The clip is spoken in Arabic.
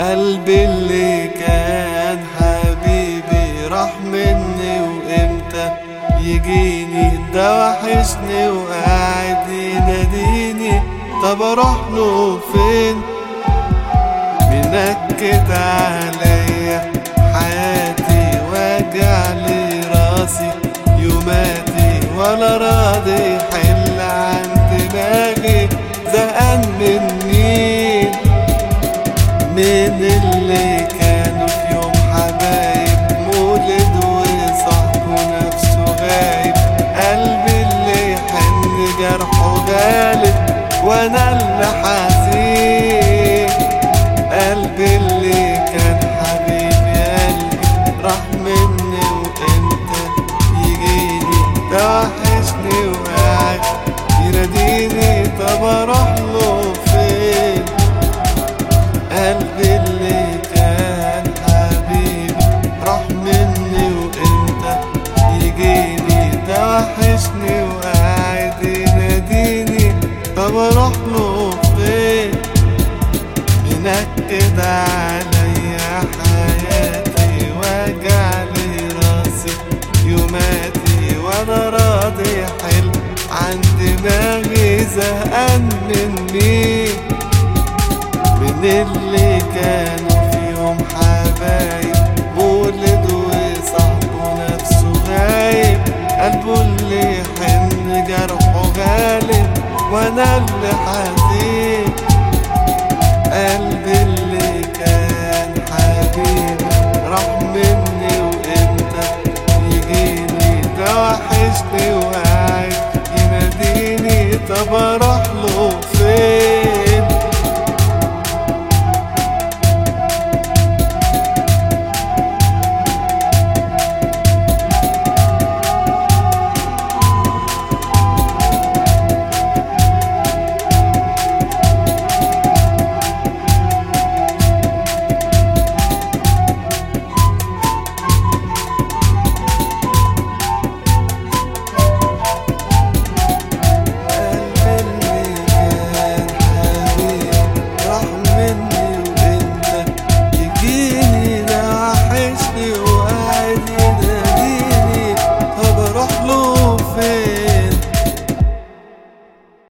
قلبي اللي كان حبيبي راح مني وامتى؟ يجيني ده وحشني وقاعد يناديني طب أروح له فين؟ منكد عليا حياتي واجع لي راسي. يوماتي ولا راضي يحل عن دماغي. زهقان من حزين. قلبي اللي كان حبيبي قلبي راح مني وامتى يجيني ده وحشني وقاعد يناديني طب أروح له فين؟ قلبي اللي كان حبيبي راح مني وامتى يجيني ده وحشني وقاعد يناديني طب أروح له منكد عليا حياتي واجع لي راسي يوماتي وأنا راضي عن دماغي زهقان من مين من اللي كانوا في يوم حبايب وصاحبه نفسه غايب. قلبه اللي يحن جرحه غالب وأنا اللي حاسس